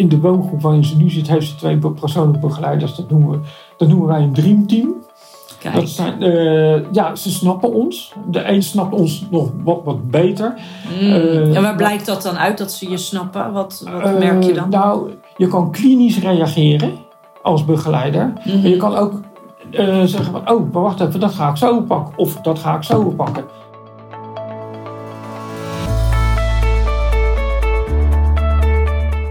in de woongroep waarin ze nu zit, heeft ze twee persoonlijke begeleiders. Dat noemen, we, dat noemen wij een dreamteam. Kijk. Dat zijn, eh, ja, ze snappen ons. De een snapt ons nog wat, wat beter. Mm. eh, en waar blijkt dat dan uit dat ze je snappen? Wat, wat Eh, merk je dan? Nou, je kan klinisch reageren als begeleider. Maar je kan ook zeggen van, oh, maar wacht even, dat ga ik zo pakken. Of dat ga ik zo pakken.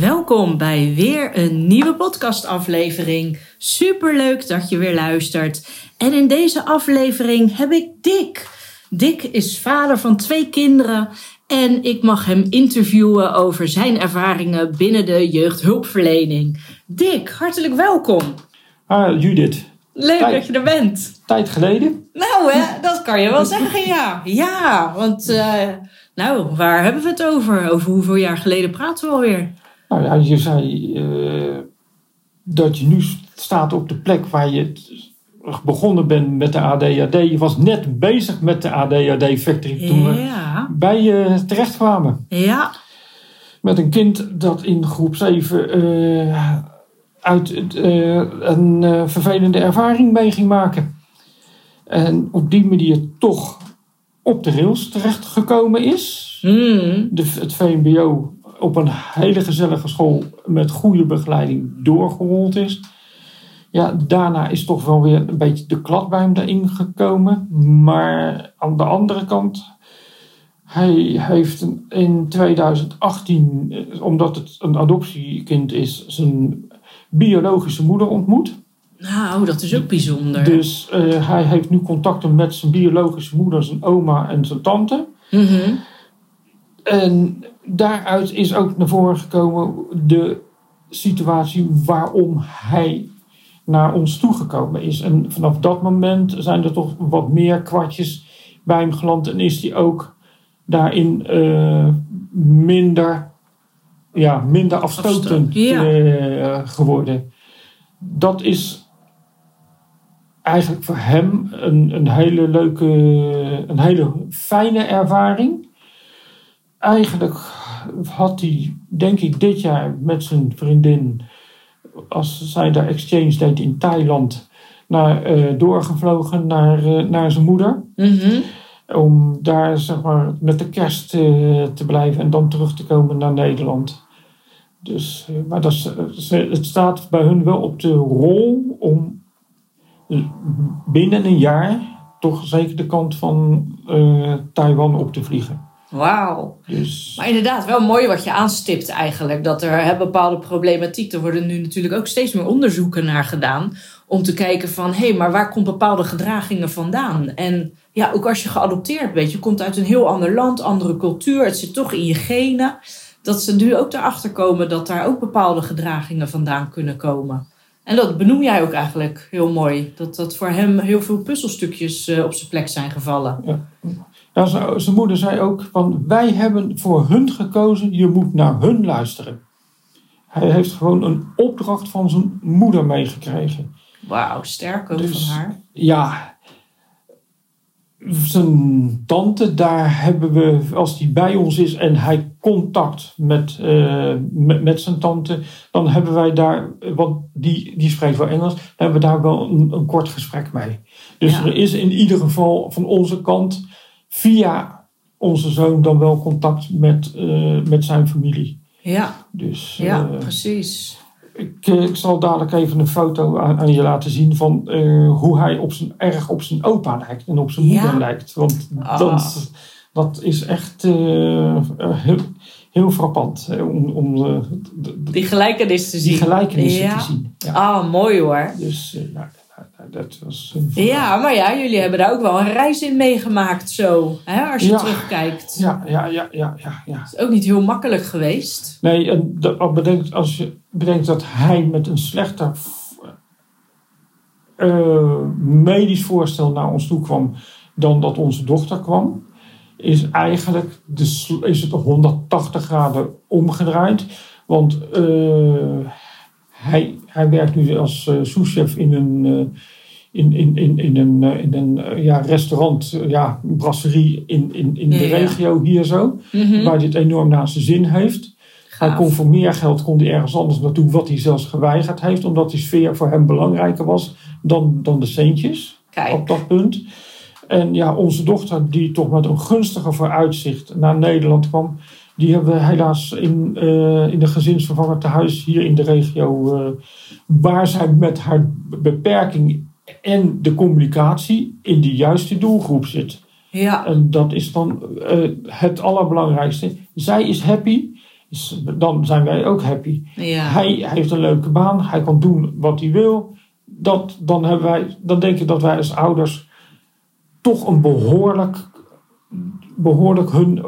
Welkom bij weer een nieuwe podcastaflevering. Superleuk dat je weer luistert. En in deze aflevering heb ik Dick. Dick is vader van twee kinderen en ik mag hem interviewen over zijn ervaringen binnen de jeugdhulpverlening. Dick, hartelijk welkom. Ah, Judith, Leuk Tijd. dat je er bent. tijd geleden. Nou, hè, dat kan je wel zeggen, ja. Ja, want, eh, nou, waar hebben we het over? Over hoeveel jaar geleden praten we alweer? Nou ja, je zei eh, dat je nu staat op de plek waar je begonnen bent met de ADHD. Je was net bezig met de ADHD Factory toen we Ja, bij je terecht kwamen. ja. Met een kind dat in groep 7 eh, uit eh, een vervelende ervaring mee ging maken. En op die manier toch op de rails terechtgekomen is. Hmm. De, het VMBO op een hele gezellige school met goede begeleiding doorgerold is. Ja, daarna is toch wel weer een beetje de klad bij hem erin gekomen. Maar aan de andere kant, hij heeft in 2018, eh, omdat het een adoptiekind is, zijn biologische moeder ontmoet. Nou, dat is ook bijzonder. Dus eh, hij heeft nu contacten met zijn biologische moeder, zijn oma en zijn tante. Mhm. En daaruit is ook naar voren gekomen de situatie waarom hij naar ons toegekomen is. En vanaf dat moment zijn er toch wat meer kwartjes bij hem geland en is hij ook daarin eh, minder, ja, minder afstotend ja. eh, geworden. Dat is eigenlijk voor hem een, een hele leuke, een hele fijne ervaring. Eigenlijk had hij, denk ik, dit jaar met zijn vriendin, als zij daar exchange deed in Thailand, naar, eh, doorgevlogen naar, eh, naar zijn moeder. Mhm. Om daar zeg maar, met de kerst eh, te blijven en dan terug te komen naar Nederland. Dus, maar dat ze- het staat bij hun wel op de rol om binnen een jaar toch zeker de kant van Taiwan op te vliegen. Wauw. Dus Maar inderdaad, wel mooi wat je aanstipt eigenlijk. Dat er hè, bepaalde problematiek, er worden nu natuurlijk ook steeds meer onderzoeken naar gedaan. Om te kijken van, hé, maar waar komt bepaalde gedragingen vandaan? En ja, ook als je geadopteerd bent, je komt uit een heel ander land, andere cultuur. Het zit toch in je genen. Dat ze nu ook erachter komen dat daar ook bepaalde gedragingen vandaan kunnen komen. En dat benoem jij ook eigenlijk heel mooi. Dat, dat voor hem heel veel puzzelstukjes eh, op zijn plek zijn gevallen. ja, zijn, zijn moeder zei ook van wij hebben voor hun gekozen, je moet naar hun luisteren. Hij heeft gewoon een opdracht van zijn moeder meegekregen. Wauw, sterk ook Dus- van haar. Ja, zijn tante, daar hebben we, als die bij ons is en hij contact met, eh, met, met zijn tante, dan hebben wij daar, want die, die spreekt wel Engels, dan hebben we daar wel een, een kort gesprek mee. Dus Ja. er is in ieder geval van onze kant via onze zoon dan wel contact met, eh, met zijn familie. Ja, Dus ja eh, precies. ik, eh, ik zal dadelijk even een foto aan, aan je laten zien van hoe hij op zijn, erg op zijn opa lijkt en op zijn Ja? moeder lijkt. Want Ah. dat, dat is echt heel, heel frappant om, om Die gelijkenis te zien. die gelijkenissen Ja. te zien. Ja. Ah, mooi hoor. Dus nou, dat was een- Ja, maar ja, jullie hebben daar ook wel een reis in meegemaakt zo. Hè, als je Ja. terugkijkt. Ja, ja, ja, ja, ja, ja. Het is ook niet heel makkelijk geweest. Nee, en bedenkt, als je bedenkt dat hij met een slechter eh, medisch voorstel naar ons toe kwam dan dat onze dochter kwam, is eigenlijk de, is het op 180 graden omgedraaid. Want eh, hij, hij werkt nu als eh souschef in een, eh, in, in, in, in een, eh, in een ja, restaurant, ja, brasserie in, in, in de Ja, regio hier zo. Mhm. Waar hij het enorm naar zijn zin heeft. Hij kon voor meer geld kon hij ergens anders naartoe, wat hij zelfs geweigerd heeft, omdat die sfeer voor hem belangrijker was dan, dan de centjes Kijk, op dat punt. En ja, onze dochter, die toch met een gunstiger vooruitzicht naar Nederland kwam, die hebben we helaas in, eh, in de gezinsvervanger tehuis hier in de regio, eh, waar zij met haar beperking en de communicatie in de juiste doelgroep zit. ja. En dat is dan eh, het allerbelangrijkste. Zij is happy, dan zijn wij ook happy. ja. Hij heeft een leuke baan, hij kan doen wat hij wil. Dat, dan, hebben wij, dan denk ik dat wij als ouders toch een behoorlijk, behoorlijk hun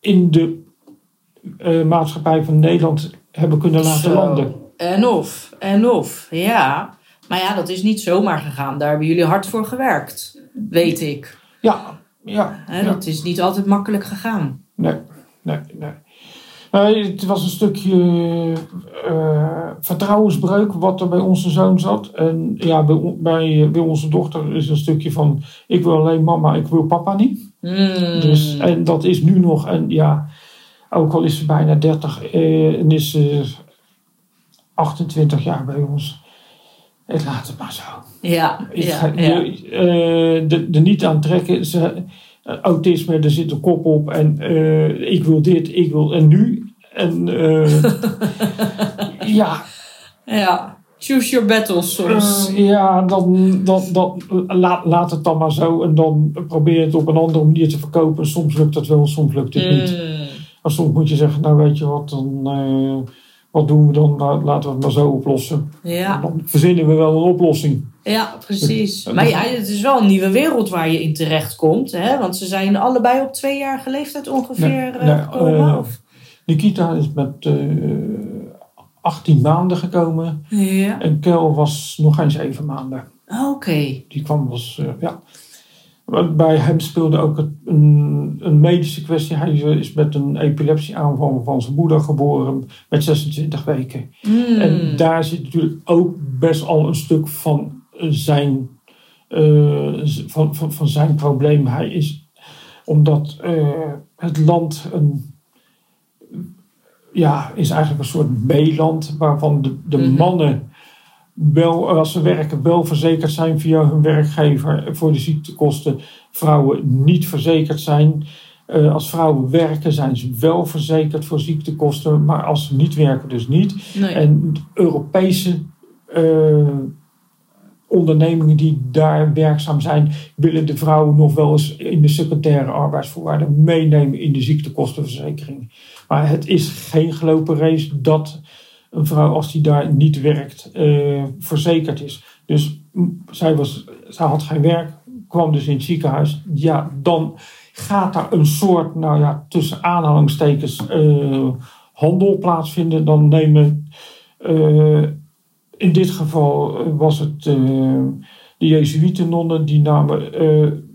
in de eh, maatschappij van Nederland hebben kunnen laten Zo. landen. En of, en of, ja. Maar ja, dat is niet zomaar gegaan. Daar hebben jullie hard voor gewerkt, weet ik. Ja, ja. Dat is niet altijd makkelijk gegaan. Nee, nee, nee. Het was een stukje eh, vertrouwensbreuk wat er bij onze zoon zat. En ja, bij, bij, bij onze dochter is een stukje van: ik wil alleen mama, ik wil papa niet. Hmm. Dus, en dat is nu nog, en ja, ook al is ze bijna 30 eh, en is ze 28 jaar bij ons. Ik laat het maar zo. ja, Ik ja, ga, ja. je, eh, de, de niet aantrekken. Ze, eh, autisme, er zit een kop op. En eh, ik wil dit, ik wil. En nu. En ja, ja. Choose your battles soms. eh, ja, dan, dan, dan laat, laat het dan maar zo. En dan probeer je het op een andere manier te verkopen. Soms lukt dat wel, soms lukt het niet. Hmm. Maar soms moet je zeggen, nou weet je wat, dan, eh, wat doen we dan? Nou, laten we het maar zo oplossen. Ja. Dan verzinnen we wel een oplossing. ja, precies. Maar ja, het is wel een nieuwe wereld waar je in terecht komt. Hè? Want ze zijn allebei op tweejarige leeftijd ongeveer Nee, eh, nee, gekomen. eh? Nikita is met 18 maanden gekomen. Ja. En Kel was nog geen 7 maanden. Oké. Die kwam was, eh, ja. Bij hem speelde ook het- een, een medische kwestie. Hij is met een epilepsieaanval van zijn moeder geboren met 26 weken. Hmm. En daar zit natuurlijk ook best al een stuk van zijn, eh, van, van, van zijn probleem. Hij is, omdat eh, het land een, ja, is eigenlijk een soort B-land waarvan de, de Mhm. mannen wel, als ze werken, wel verzekerd zijn via hun werkgever voor de ziektekosten. Vrouwen niet verzekerd zijn. Eh, als vrouwen werken, zijn ze wel verzekerd voor ziektekosten, maar als ze niet werken, dus niet. nee. En Europese eh, ondernemingen die daar werkzaam zijn, willen de vrouwen nog wel eens in de secundaire arbeidsvoorwaarden meenemen in de ziektekostenverzekering. Maar het is geen gelopen race dat een vrouw, als die daar niet werkt, eh, verzekerd is. Dus zij, was, zij had geen werk, kwam dus in het ziekenhuis. Ja, dan gaat daar een soort, nou ja, tussen aanhalingstekens, eh, handel plaatsvinden. Dan nemen, eh, in dit geval was het de Jezuïetennonnen, die namen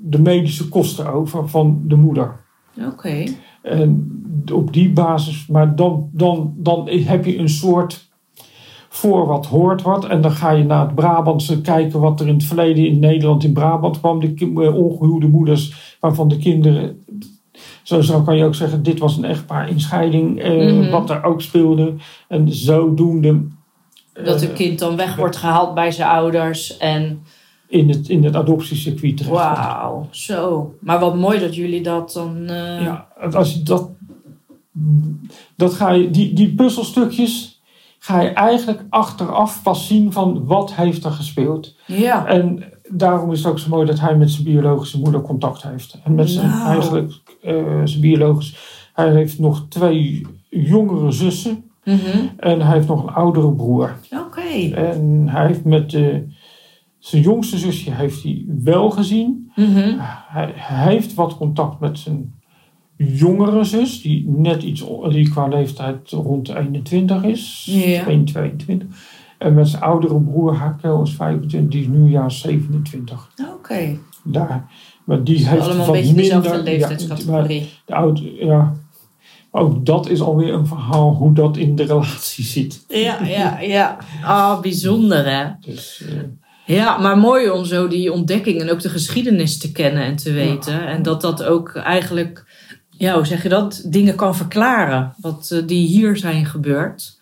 de medische kosten over van de moeder. Oké. En op die basis, maar dan, dan, dan heb je een soort voor wat hoort wat. En dan ga je naar het Brabantse kijken wat er in het verleden in Nederland, in Brabant kwam. De eh, ongehuwde moeders waarvan de kinderen. Zo, zo kan je ook zeggen, dit was een echtpaar in scheiding, eh, Mhm. wat daar ook speelde. En zodoende. Dat eh, een kind dan weg wordt gehaald bij zijn ouders. En in het, in het adoptiecircuit terecht. wauw, zo. Maar wat mooi dat jullie dat dan... eh, Ja, als je dat, dat ga je, die, die puzzelstukjes ga je eigenlijk achteraf pas zien van wat heeft er gespeeld. ja. En daarom is het ook zo mooi dat hij met zijn biologische moeder contact heeft. En met zijn Nou. eigenlijk eh, zijn biologisch. Hij heeft nog twee jongere zussen Mhm. en hij heeft nog een oudere broer. Oké. En hij heeft met de Zijn jongste zusje heeft hij wel gezien. Mhm. Hij, hij heeft wat contact met zijn jongere zus, die net iets, die qua leeftijd rond de 21 is. Ja. 1, 22. En met zijn oudere broer, Hakel, is 25, die is nu jaar 27. Oké. Daar. Maar die heeft Allemaal een beetje dezelfde minder- ja, leeftijdscategorie. de oude, ja. Maar ook dat is alweer een verhaal hoe dat in de relatie zit. Ja, ja, ja. Ah, bijzonder hè. Dus, eh, Ja, maar mooi om zo die ontdekking en ook de geschiedenis te kennen en te weten. En dat dat ook eigenlijk, ja, hoe zeg je dat, dingen kan verklaren. Wat eh, die hier zijn gebeurd.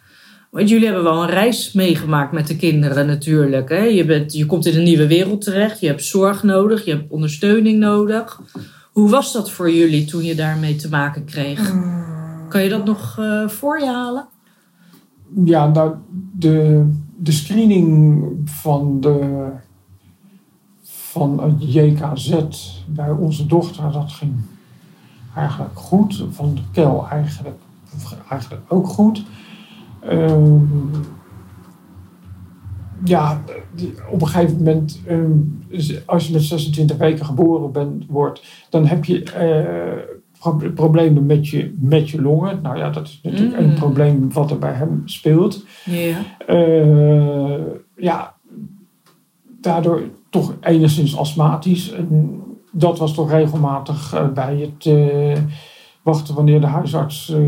Want jullie hebben wel een reis meegemaakt met de kinderen natuurlijk. Hè? Je, bent, je komt in een nieuwe wereld terecht. Je hebt zorg nodig. Je hebt ondersteuning nodig. Hoe was dat voor jullie toen je daarmee te maken kreeg? Kan je dat nog eh, voor je halen? ja, nou, de, de screening van, de, van het JKZ bij onze dochter, dat ging eigenlijk goed. Van de KEL eigenlijk, eigenlijk ook goed. Ehm, ja, op een gegeven moment, ehm, als je met 26 weken geboren bent, wordt, dan heb je eh, pro- problemen met je, met je longen. Nou ja, dat is natuurlijk Mm. een probleem wat er bij hem speelt. Ja. Eh, ja, daardoor toch enigszins astmatisch. En dat was toch regelmatig eh, bij het eh, wachten wanneer de huisarts, eh,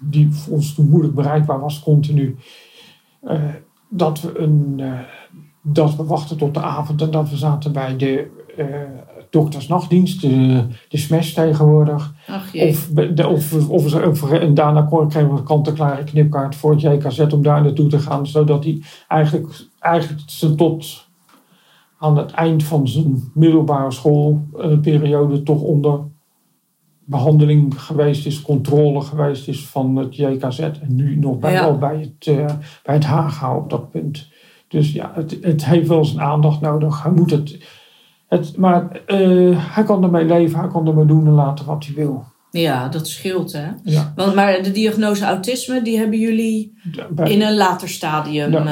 die voor ons toen moeilijk bereikbaar was, continu, dat, we een, dat we wachten tot de avond en dat we zaten bij de doktersnachtdienst, de, de SMES tegenwoordig. Ach. Of, de, of, of, of, en daarna kregen we een kant-en-klare knipkaart voor het JKZ om daar naartoe te gaan. Zodat hij eigenlijk, eigenlijk ze tot aan het eind van zijn middelbare schoolperiode toch onder behandeling geweest is, controle geweest is van het JKZ. En nu nog bij, Ja. wel bij het, eh, bij het HAGA op dat punt. Dus ja, het, het heeft wel zijn aandacht nodig. Hij moet het. het maar eh, hij kan ermee leven, hij kan ermee doen en laten wat hij wil. Ja, dat scheelt hè. Ja. Want, maar de diagnose autisme, die hebben jullie Bij, in een later stadium eh,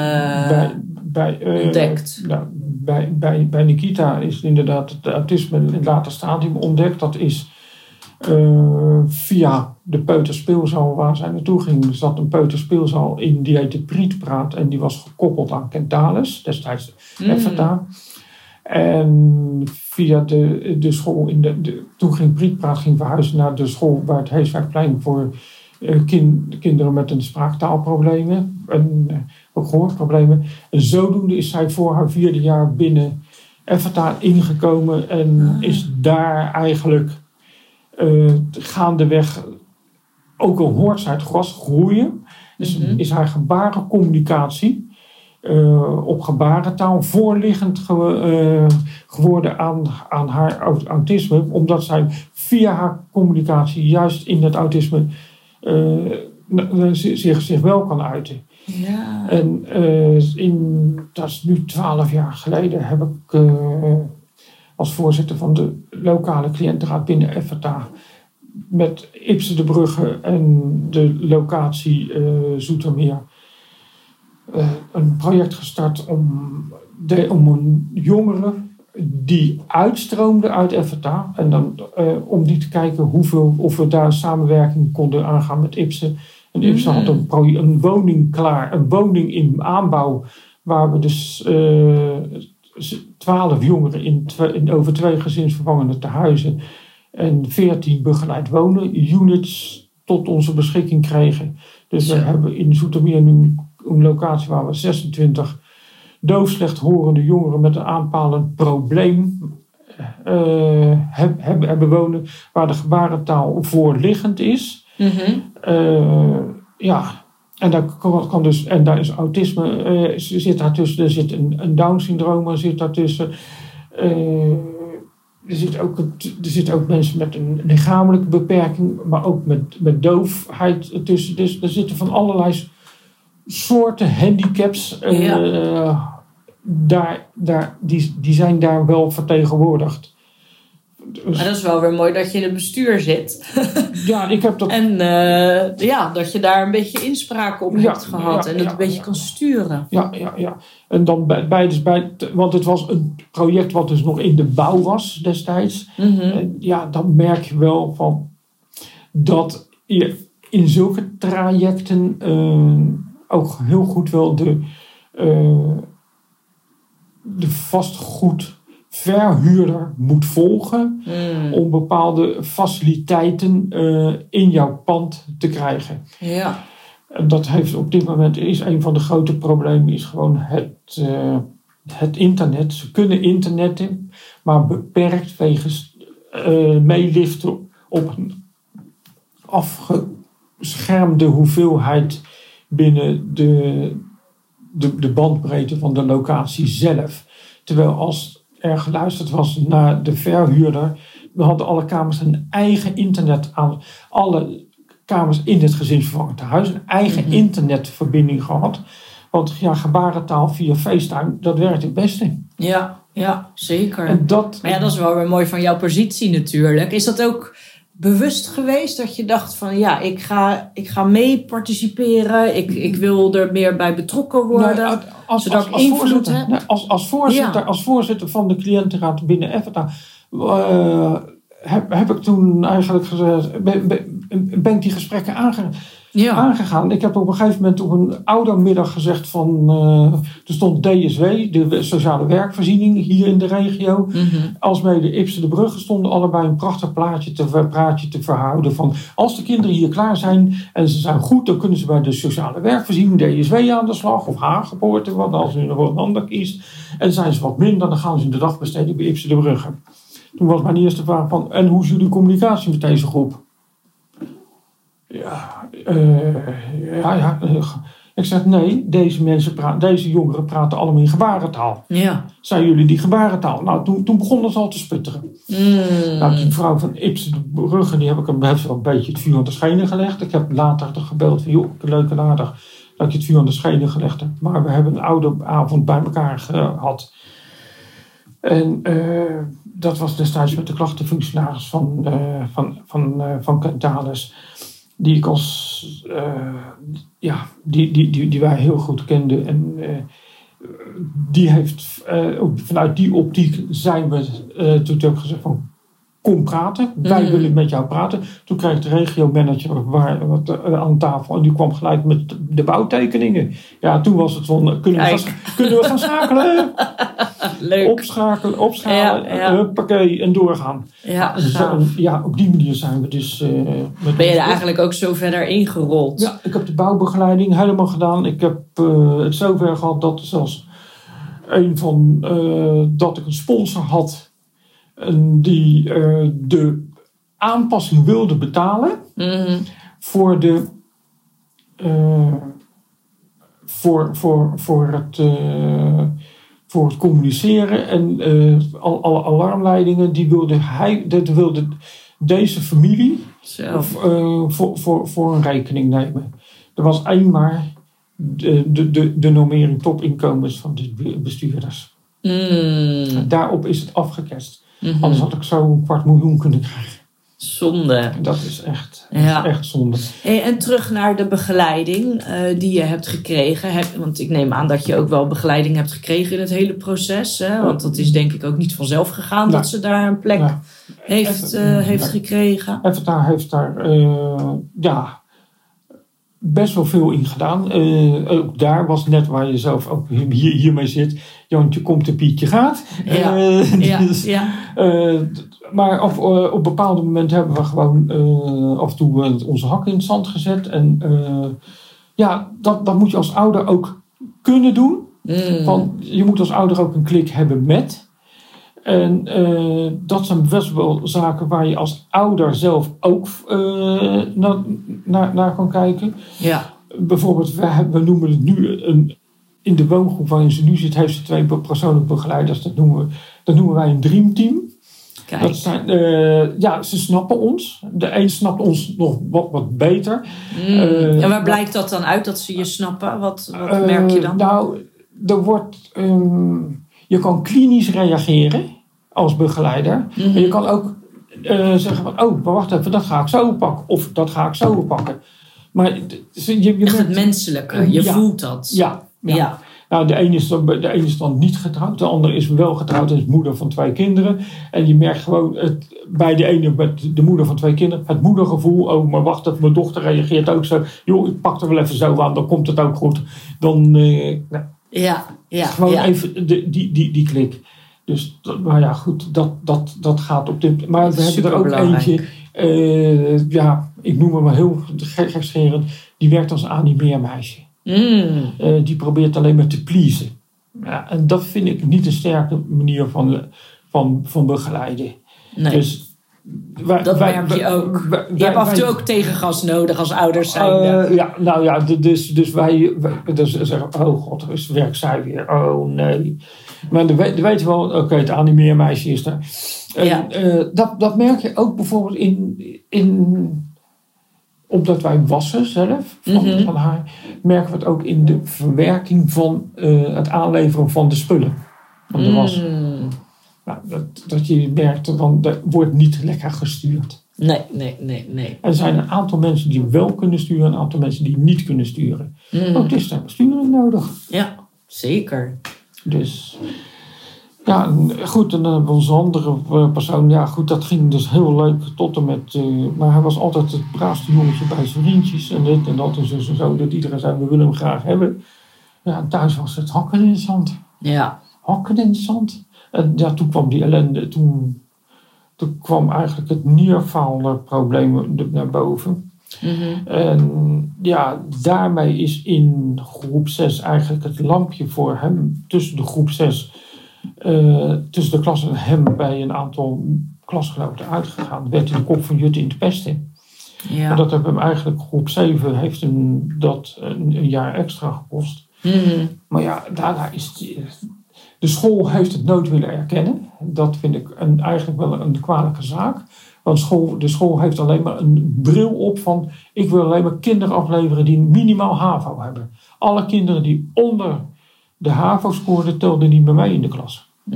bij, bij, eh, ontdekt. nou, bij, bij, bij Nikita is inderdaad het autisme in het later stadium ontdekt. Dat is eh, via de peuterspeelzaal waar zij naartoe ging. Er zat een peuterspeelzaal in die heette Prietpraat en die was gekoppeld aan Kentalis, destijds Mm. En via de, de school, in de, de, toen ging Prietpraat ging verhuizen naar de school bij het Heeswijkplein voor eh, kin- kinderen met een spraaktaalproblemen en ook gehoorproblemen. En zodoende is zij voor haar vierde jaar binnen Effeta ingekomen en Ah. is daar eigenlijk eh gaandeweg, ook al hoort zij het gras groeien, is, Mhm. is haar gebarencommunicatie eh, op gebarentaal voorliggend ge- eh, geworden aan, aan haar aut- autisme, omdat zij via haar communicatie juist in het autisme zich, zich wel kan uiten. En eh, in, dat is nu twaalf jaar geleden, heb ik eh, als voorzitter van de lokale cliëntenraad binnen Effeta met Ipse de Brugge en de locatie eh Zoetermeer een project gestart om, de, om een jongere die uitstroomde uit Effeta en dan om die te kijken hoeveel, of we daar samenwerking konden aangaan met Ipse. En Mhm. had een, pro- een woning klaar, een woning in aanbouw, waar we dus twaalf jongeren in, in over twee gezinsvervangende tehuizen en veertien begeleid wonen units tot onze beschikking kregen. Dus we hebben in Zoetermeer nu een locatie waar we 26 doofslechthorende jongeren met een aanpalend probleem eh, heb- hebben hebben wonen, waar de gebarentaal voorliggend is. Mhm. Eh, ja, en daar, kan, dus, en daar is autisme, eh, zit daartussen, er zit een, een Down-syndroom er zit daartussen. Eh, er zitten ook, er zitten ook mensen met een lichamelijke beperking, maar ook met, met doofheid tussen. Dus er zitten van allerlei soorten handicaps. Ja. daar, daar, die, die zijn daar wel vertegenwoordigd. Dus, Maar dat is wel weer mooi dat je in het bestuur zit. ja, ik heb dat. En eh, ja, dat je daar een beetje inspraak op Ja, hebt gehad. ja, en het ja, een beetje kan sturen. Ja, ja, ja. En dan bij, bij, dus bij, want het was een project wat dus nog in de bouw was destijds. Mhm. En ja, dan merk je wel van dat je in zulke trajecten eh, ook heel goed wel de, eh, de vastgoedverhuurder moet volgen Mm. om bepaalde faciliteiten eh, in jouw pand te krijgen. Ja. En dat heeft op dit moment is een van de grote problemen is gewoon het, eh, het internet. Ze kunnen internetten, maar beperkt wegens eh, meeliften op een afgeschermde hoeveelheid binnen de, de, de bandbreedte van de locatie zelf. Terwijl als er geluisterd was naar de verhuurder, dan hadden alle kamers een eigen internet aan. Alle kamers in het gezinsvervangend huis een eigen Mhm. internetverbinding gehad. Want ja, gebarentaal via FaceTime, dat werkt het beste. Ja, ja, zeker. En dat, Maar ja, dat is wel weer mooi van jouw positie natuurlijk. Is dat ook bewust geweest dat je dacht van ja, ik ga, ik ga mee participeren. Ik, ik wil er meer bij betrokken worden. Nou, als, zodat als, ik als, invloed voorzitter, heb. als, als, voorzitter, Ja. als voorzitter van de cliëntenraad binnen EFTA eh, heb, heb ik toen eigenlijk gezegd, ben, ben, ben ik die gesprekken aange, ja. aangegaan. Ik heb op een gegeven moment op een oudermiddag gezegd van, eh, er stond DSW, de sociale werkvoorziening hier in de regio. Mhm. Alsmede Ipsen de Brugge stonden allebei een prachtig plaatje te, praatje te verhouden van als de kinderen hier klaar zijn en ze zijn goed, dan kunnen ze bij de sociale werkvoorziening DSW aan de slag of haargeboorte, wat als u nog een ander kiest. En zijn ze wat minder, dan gaan ze in de dagbesteding bij Ipsen de Brugge. Toen was mijn eerste vraag van, en hoe is jullie communicatie met deze groep? Ja, eh, ja, ja. eh, ik zeg nee, deze, mensen praten, deze jongeren praten allemaal in gebarentaal. Ja. Zijn jullie die gebarentaal? Nou, toen, toen begonnen ze al te sputteren. Mm. Nou, die vrouw van Ipsen de Brugge, die heb ik hem heeft wel een beetje het vuur aan de schenen gelegd. Ik heb later gebeld van, joh, leuk en aardig dat ik het vuur aan de schenen gelegd heb. Maar we hebben een oude avond bij elkaar gehad. En eh, dat was destijds met de klachtenfunctionaris van, eh van, van, van. Die ik als, eh, ja, die, die, die, die wij heel goed kenden. En eh, die heeft, eh, ook vanuit die optiek zijn we toen heb ik gezegd van kom praten. Wij Mhm. willen met jou praten. Toen kreeg de regiomanager waar, wat, aan tafel en die kwam gelijk met de bouwtekeningen. Ja, toen was het van, kunnen, we gaan, kunnen we gaan schakelen? Leuk. Opschakelen, opschalen, Ja, huppakee, en doorgaan. ja, En zo- gaaf. ja, op die manier zijn we dus... eh, met Ben je er eigenlijk ook zo verder ingerold? ja, ik heb de bouwbegeleiding helemaal gedaan. Ik heb eh, het zover gehad dat zelfs een van eh, dat ik een sponsor had die eh, de aanpassing wilde betalen Mhm. voor de eh, voor, voor, voor, het, eh, voor het communiceren en al- alle alarmleidingen die wilde hij dat wilde deze familie of, eh, voor, voor, voor een rekening nemen. Er was eenmaal de, de, de, de normering topinkomens van de be- bestuurders. Mm. Daarop is het afgekest. Mhm. Anders had ik zo een kwart miljoen kunnen krijgen. Zonde. Dat is echt, Ja. echt zonde. Hey, en terug naar de begeleiding eh, die je hebt gekregen. Heb, want ik neem aan dat je ook wel begeleiding hebt gekregen in het hele proces. Hè? Want dat is denk ik ook niet vanzelf gegaan dat ze daar een plek heeft, eh, heeft gekregen. Even daar heeft daar eh, ja, best wel veel in gedaan. Eh, ook daar was net waar je zelf ook hier, hiermee zit. Jantje komt en Pietje gaat. Ja. Eh, Ja, dus, ja. eh, maar op, op bepaalde momenten hebben we gewoon af en toe onze hakken in het zand gezet. En ja, dat, dat moet je als ouder ook kunnen doen. Mm. Van, je moet als ouder ook een klik hebben met. En eh, dat zijn best wel zaken waar je als ouder zelf ook eh, naar, naar, naar kan kijken. ja. Bijvoorbeeld, we, noemen het nu een, in de woongroep waarin ze nu zit, heeft ze twee persoonlijke begeleiders. Dat noemen, we, dat noemen wij een dreamteam. Dat Kijk. zijn, eh, ja, ze snappen ons. De een snapt ons nog wat, wat beter. Mm. en waar blijkt dat dan uit dat ze je snappen? Wat, wat merk je dan? Nou, er wordt, ehm, je kan klinisch reageren als begeleider. En je kan ook eh, zeggen van, oh, maar wacht even, dat ga ik zo pakken. Of dat ga ik zo pakken. Maar d- je, je Echt het menselijke. Je Ja. voelt dat. Ja, ja. Ja. Nou, de ene, is dan, de ene is dan niet getrouwd, de andere is wel getrouwd en is moeder van twee kinderen. En je merkt gewoon het, bij de ene, met de moeder van twee kinderen, het moedergevoel. Oh, maar wacht even, mijn dochter reageert ook zo. Joh, ik pak er wel even zo aan, dan komt het ook goed. Dan, eh, nou, Ja, ja, gewoon ja. even de, die, die, die klik. Dus, maar ja, goed, dat, dat, dat gaat op dit Maar we hebben er ook eentje, eh, ja, ik noem hem maar heel gek- gekscherend, die werkt als animeermeisje. Mm, Eh, die probeert alleen maar te pleasen. Ja, en dat vind ik niet een sterke manier van, van, van begeleiden. nee. Dus Dat wij- merk je ook. wij- je hebt af en toe ook tegengas nodig als ouders zijn. Eh, ja, nou ja, dus, dus wij, wij dus zeggen, oh god, dus werkt zij weer, oh nee. Maar dan weet, dan weten we wel, oké, het animeermeisje is daar. En, Ja. eh, dat, dat merk je ook bijvoorbeeld in, in omdat wij wassen zelf van, Mhm. van haar, merken we het ook in de verwerking van eh, het aanleveren van de spullen. Van de was. Mm, Nou, dat, dat je merkt, van, er wordt niet lekker gestuurd. nee, nee, nee, nee. Er zijn een aantal mensen die wel kunnen sturen, een aantal mensen die niet kunnen sturen. Mm, Ook is er besturing nodig. ja, zeker. Dus ja, goed. En dan hebben we onze andere eh, persoon. Ja, goed, dat ging dus heel leuk tot en met. eh, maar hij was altijd het braafste jongetje bij zijn vriendjes en dit en dat en zo en zo. Dat iedereen zei: we willen hem graag hebben. Ja, thuis was het hakken in het zand. Ja, Hakken in het zand. En ja, toen kwam die ellende. Toen, toen kwam eigenlijk het nierfaalprobleem naar boven. mhm, En ja, daarmee is in groep 6 eigenlijk het lampje voor hem tussen de groep 6, eh, tussen de klas en hem bij een aantal klasgenoten uitgegaan. Werd in de kop van Jut in te pesten. ja. En dat heeft hem eigenlijk groep 7 heeft hem dat een, een jaar extra gekost. Mhm, Maar ja, daarna is die- de school heeft het nooit willen erkennen. Dat vind ik een, eigenlijk wel een kwalijke zaak. Want school, de school heeft alleen maar een bril op van... ik wil alleen maar kinderen afleveren die minimaal HAVO hebben. Alle kinderen die onder de HAVO scoorden... telden niet meer mee in de klas. mm,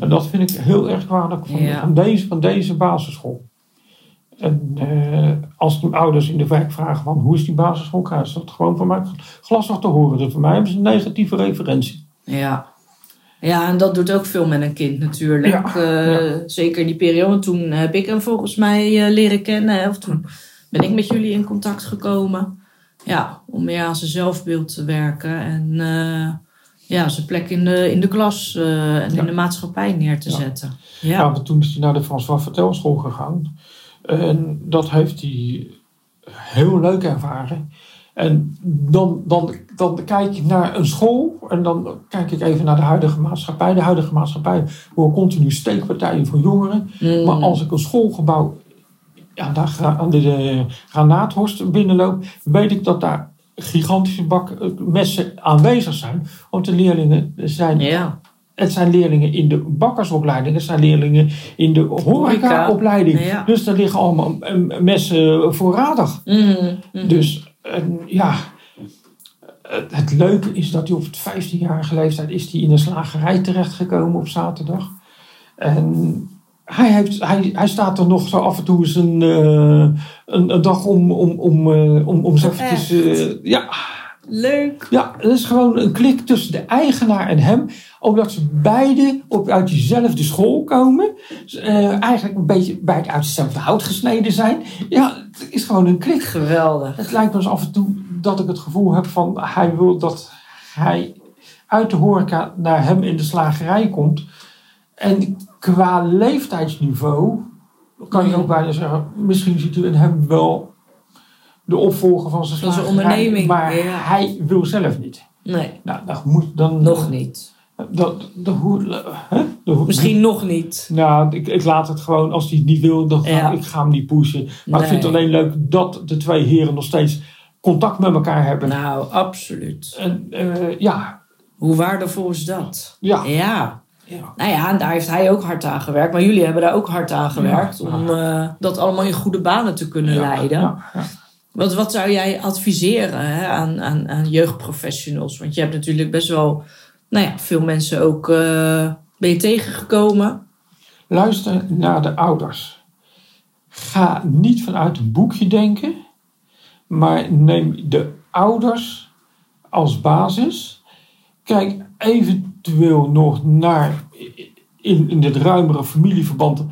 En dat vind ik heel erg kwalijk van, Ja. van, deze, van deze basisschool. En eh, als de ouders in de wijk vragen van hoe is die basisschool, krijgen ze dat gewoon van mij glasig te horen. Dus voor mij hebben ze een negatieve referentie. ja. Ja, en dat doet ook veel met een kind natuurlijk. Ja, Eh, Zeker in die periode. Toen heb ik hem volgens mij eh, leren kennen. Of toen ben ik met jullie in contact gekomen. Ja, om meer aan zijn zelfbeeld te werken. En eh, ja, zijn plek in de, in de klas en Ja. in de maatschappij neer te zetten. Ja, Ja. want toen is hij naar de François Vertelschool gegaan. En dat heeft hij heel leuk ervaren. En dan, dan, dan kijk ik naar een school en dan kijk ik even naar de huidige maatschappij. De huidige maatschappij hoor continu steekpartijen voor jongeren. Mm. Maar als ik een schoolgebouw ja, daar aan de, de Granaathorst binnenloop, weet ik dat daar gigantische bak eh, messen aanwezig zijn. Want de leerlingen zijn Ja. het zijn leerlingen in de bakkersopleiding, het zijn leerlingen in de horecaopleiding. Ja. Dus daar liggen allemaal messen voorradig. Mhm, mhm. Dus en, ja, het, het leuke is dat hij op het 15-jarige leeftijd is hij in een slagerij terechtgekomen op zaterdag. En hij, heeft, hij, hij staat er nog zo af en toe eens een, eh, een, een dag om, om, om, eh, om, om eventjes... eh, ja, Leuk. ja, dat is gewoon een klik tussen de eigenaar en hem. Omdat ze beide op, uit diezelfde school komen. eh, eigenlijk een beetje beide uit hetzelfde hout gesneden zijn. Ja, het is gewoon een klik. Geweldig. Het lijkt me eens af en toe dat ik het gevoel heb van... Hij wil dat hij uit de horeca naar hem in de slagerij komt. En qua leeftijdsniveau kan je ook bijna zeggen... Misschien ziet u in hem wel de opvolger van zijn Van zijn slagerij. onderneming, Maar ja. hij wil zelf niet. Nee, Nou, dat moet dan... nog niet. Dat, dat, hoe, Misschien nog niet. Nou, ik, ik laat het gewoon, als hij het niet wil, dan ga Ja. ik ga hem niet pushen. Maar ik vind het alleen leuk dat de twee heren nog steeds contact met elkaar hebben. Nou, absoluut. En eh, ja, Hoe waardevol is dat? ja. Ja. ja. Nou ja, daar heeft hij ook hard aan gewerkt. Maar jullie hebben daar ook hard aan gewerkt. Ja. Om eh, dat allemaal in goede banen te kunnen leiden. ja, ja. Wat, wat zou jij adviseren hè, aan, aan, aan jeugdprofessionals? Want je hebt natuurlijk best wel nou ja, veel mensen ook ben je tegengekomen. Luister naar de ouders. ga niet vanuit een boekje denken, maar neem de ouders als basis. Kijk eventueel nog naar in, in ruimere familieverband.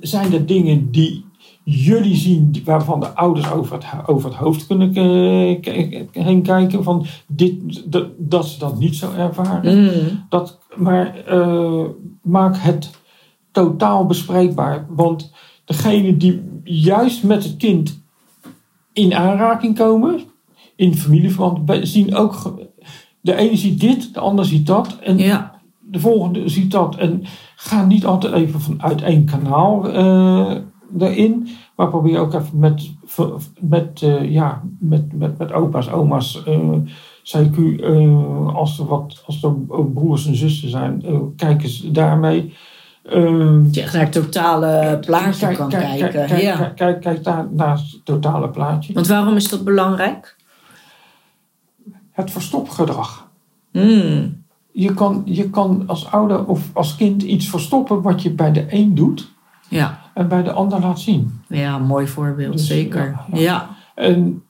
Zijn er dingen die jullie zien waarvan de ouders over het, over het hoofd kunnen eh, heen kijken? Van dit, dat, dat ze dat niet zo ervaren. Mm. Dat, maar eh, maak het totaal bespreekbaar. Want degene die juist met het kind in aanraking komen, in familieverband, zien ook. De ene ziet dit, de ander ziet dat. En Ja. de volgende ziet dat. En ga niet altijd even vanuit één kanaal eh, erin. Maar probeer ook even met, met, eh, ja, met, met, met opa's, oma's, eh, CQ, eh, als er, wat, als er broers en zussen zijn, eh, kijk eens daarmee. Eh, Dat je echt naar het totale plaatje kan kijk, kijken. Kijk, kijk, ja. kijk, kijk, kijk daar naar het totale plaatje. Want waarom is dat belangrijk? Het verstopgedrag. Mm. Je kan, je kan als ouder of als kind iets verstoppen wat je bij de een doet Ja. En bij de ander laat zien. ja, mooi voorbeeld, Dus, zeker. ja. En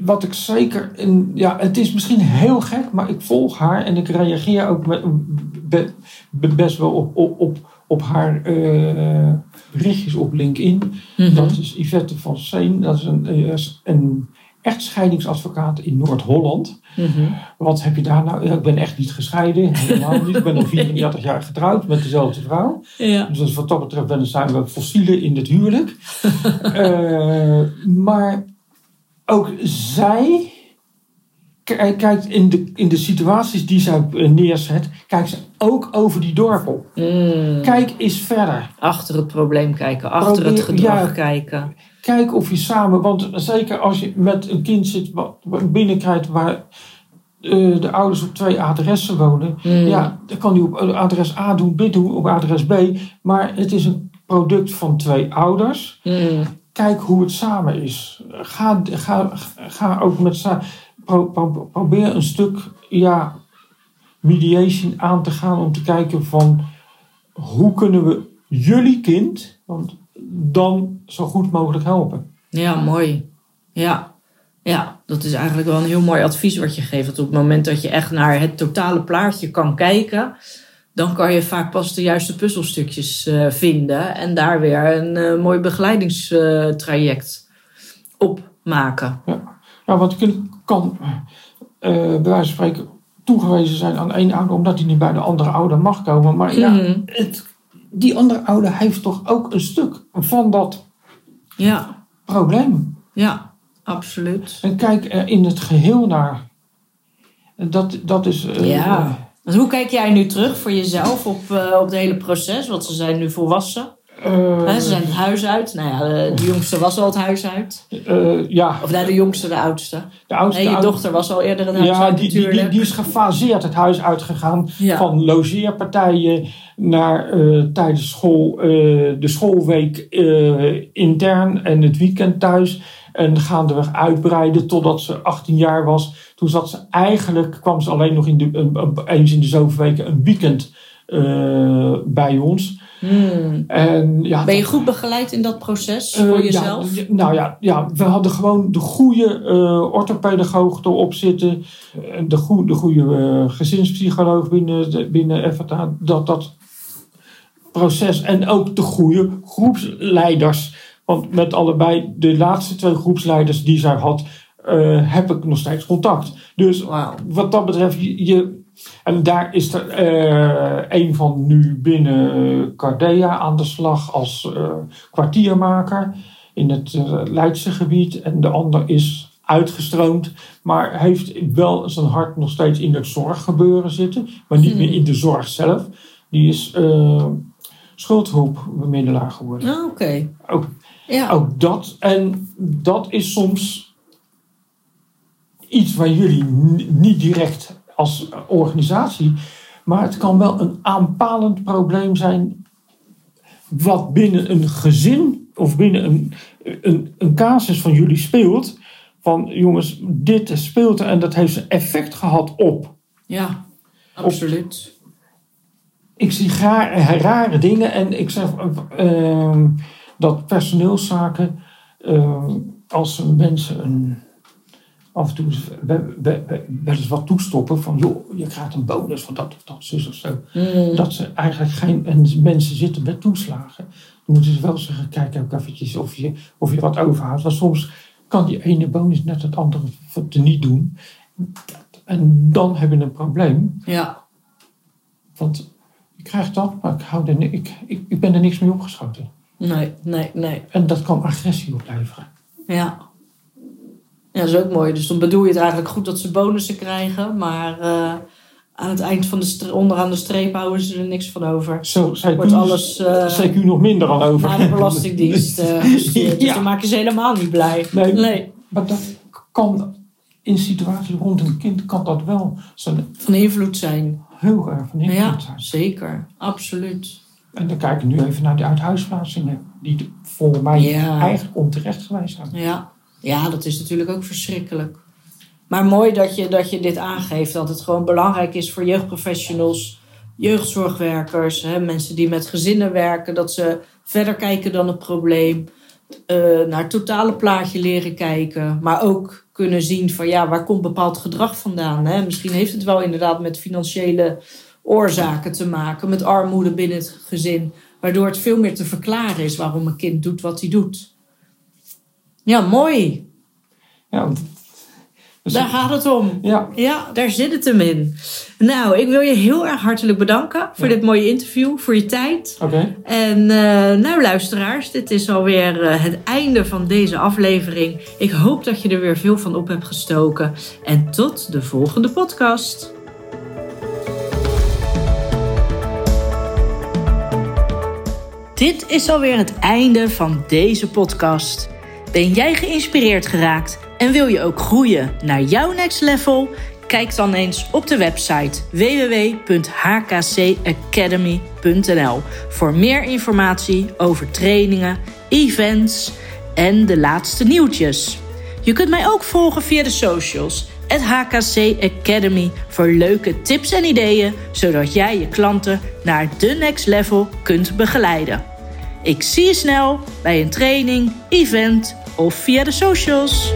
wat ik zeker, in, ja, het is misschien heel gek, maar ik volg haar en ik reageer ook met, be- be- best wel op, op, op, op haar eh, berichtjes op LinkedIn. Mhm. Dat is Yvette van Seen, dat is een, eh, een echtscheidingsadvocaat in Noord-Holland. Mhm. Wat heb je daar nou? Ik ben echt niet gescheiden, helemaal niet. Ik ben al 34 jaar getrouwd met dezelfde vrouw. Ja. Dus wat dat betreft ben- zijn we fossielen in het huwelijk. Eh, maar ook zij k- kijkt in de, in de situaties die zij eh, neerzet, kijkt ze ook over die dorpel. Mm. Kijk eens verder. Achter het probleem kijken, achter het gedrag ja. kijken. Kijk of je samen, want zeker als je met een kind zit wat binnenkrijgt waar eh, de ouders op twee adressen wonen, Mm. Ja, dan kan hij op adres A doen, dit doen, op adres B. Maar het is een product van twee ouders. Mm. Kijk hoe het samen is. Ga, ga, ga ook met pro, pro- probeer een stuk ja, mediation aan te gaan om te kijken van hoe kunnen we jullie kind want dan zo goed mogelijk helpen. Ja, mooi. Ja. ja, dat is eigenlijk wel een heel mooi advies wat je geeft. Want op het moment dat je echt naar het totale plaatje kan kijken, dan kan je vaak pas de juiste puzzelstukjes eh, vinden en daar weer een eh, mooi begeleidingstraject op maken. Ja, want een kind kan eh, bij wijze van spreken toegewezen zijn aan één ouder omdat hij niet bij de andere ouder mag komen. Maar ja, Mhm. het, die andere ouder heeft toch ook een stuk van dat Ja, probleem. ja, absoluut. En kijk er in het geheel naar. Dat, dat is. eh, Ja. Want hoe kijk jij nu terug voor jezelf op, eh, op het hele proces? Want ze zijn nu volwassen. Eh, ze zijn het huis uit. Nou ja, de, de jongste was al het huis uit. eh, ja, Of nee, de jongste, de oudste. de oudste. Nee, je dochter was al eerder het huis Ja, uit die, die, die, die is gefaseerd het huis uitgegaan. Ja. Van logeerpartijen naar eh, tijdens school, eh, de schoolweek eh, intern en het weekend thuis. En gaandeweg uitbreiden totdat ze 18 jaar was. Toen zat ze eigenlijk, kwam ze alleen nog in de, eens in de zoveel weken een weekend eh, bij ons. Hmm. En, ja, Ben je goed begeleid in dat proces eh, voor jezelf? ja, nou ja, ja, we hadden gewoon de goede eh orthopedagoog erop zitten. De, goe- de goede eh, gezinspsycholoog binnen, de- binnen FTA. Dat dat proces en ook de goede groepsleiders. Want met allebei de laatste twee groepsleiders die zij had, heb ik nog steeds contact. Dus wat dat betreft, je, je- en daar is er eh, een van nu binnen Cardea aan de slag als eh, kwartiermaker in het eh, Leidse gebied. En de ander is uitgestroomd, maar heeft wel zijn hart nog steeds in het zorggebeuren zitten, maar niet meer in de zorg zelf. Die is schuldhulpbemiddelaar geworden. Ah, Oké. Ook Ja. ook dat. En dat is soms iets waar jullie niet direct als organisatie, maar het kan wel een aanpalend probleem zijn wat binnen een gezin of binnen een, een, een casus van jullie speelt. Van jongens, dit speelt en dat heeft een effect gehad op. ja, absoluut. Ik zie raar- rare dingen en ik zeg, ehm, dat personeelszaken, eh, als mensen een, af en toe we- we- we- wel eens wat toestoppen van joh, je krijgt een bonus van dat of dat, zus of zo. Mm. Dat ze eigenlijk geen, en mensen zitten met toeslagen. Dan moeten ze wel zeggen, kijk ook eventjes of je, of je wat overhoudt. Want soms kan die ene bonus net het andere niet doen. En dan heb je een probleem. Ja, Want je krijgt dat, maar ik, hou er, ik, ik, ik ben er niks mee opgeschoten. nee, nee, nee. En dat kan agressie opleveren. Ja. Ja, dat is ook mooi. Dus dan bedoel je het eigenlijk goed dat ze bonussen krijgen, maar eh, aan het eind van de onderaan de streep houden ze er niks van over. Zo, zij Wordt alles CQ nog minder dan over. naar de Belastingdienst. Dus Ja. dan maken ze helemaal niet blij. Nee. nee. Maar dat kan in situaties rond een kind kan dat wel zo'n Van invloed zijn. heel erg van invloed Ja, zijn. zeker. Absoluut. En dan kijken we nu even naar de uithuisplaatsingen, die voor mij Ja. eigenlijk onterecht geweest zijn. Ja. Ja, dat is natuurlijk ook verschrikkelijk. Maar mooi dat je, dat je dit aangeeft. Dat het gewoon belangrijk is voor jeugdprofessionals, jeugdzorgwerkers, hè, mensen die met gezinnen werken. Dat ze verder kijken dan het probleem. eh, naar het totale plaatje leren kijken. Maar ook kunnen zien van ja, waar komt bepaald gedrag vandaan. Hè? Misschien heeft het wel inderdaad met financiële oorzaken te maken. Met armoede binnen het gezin. Waardoor het veel meer te verklaren is waarom een kind doet wat hij doet. Ja, mooi. Ja, dus- Daar gaat het om. ja, Ja, daar zit het hem in. Nou, ik wil je heel erg hartelijk bedanken voor Ja. dit mooie interview, voor je tijd. oké. En eh, nou, luisteraars, dit is alweer eh, het einde van deze aflevering. Ik hoop dat je er weer veel van op hebt gestoken. En tot de volgende podcast. Dit is alweer het einde van deze podcast. Ben jij geïnspireerd geraakt en wil je ook groeien naar jouw next level? Kijk dan eens op de website www.hkcacademy.nl voor meer informatie over trainingen, events en de laatste nieuwtjes. Je kunt mij ook volgen via de socials, het HKC Academy, voor leuke tips en ideeën, zodat jij je klanten naar de next level kunt begeleiden. Ik zie je snel bij een training, event of via de socials.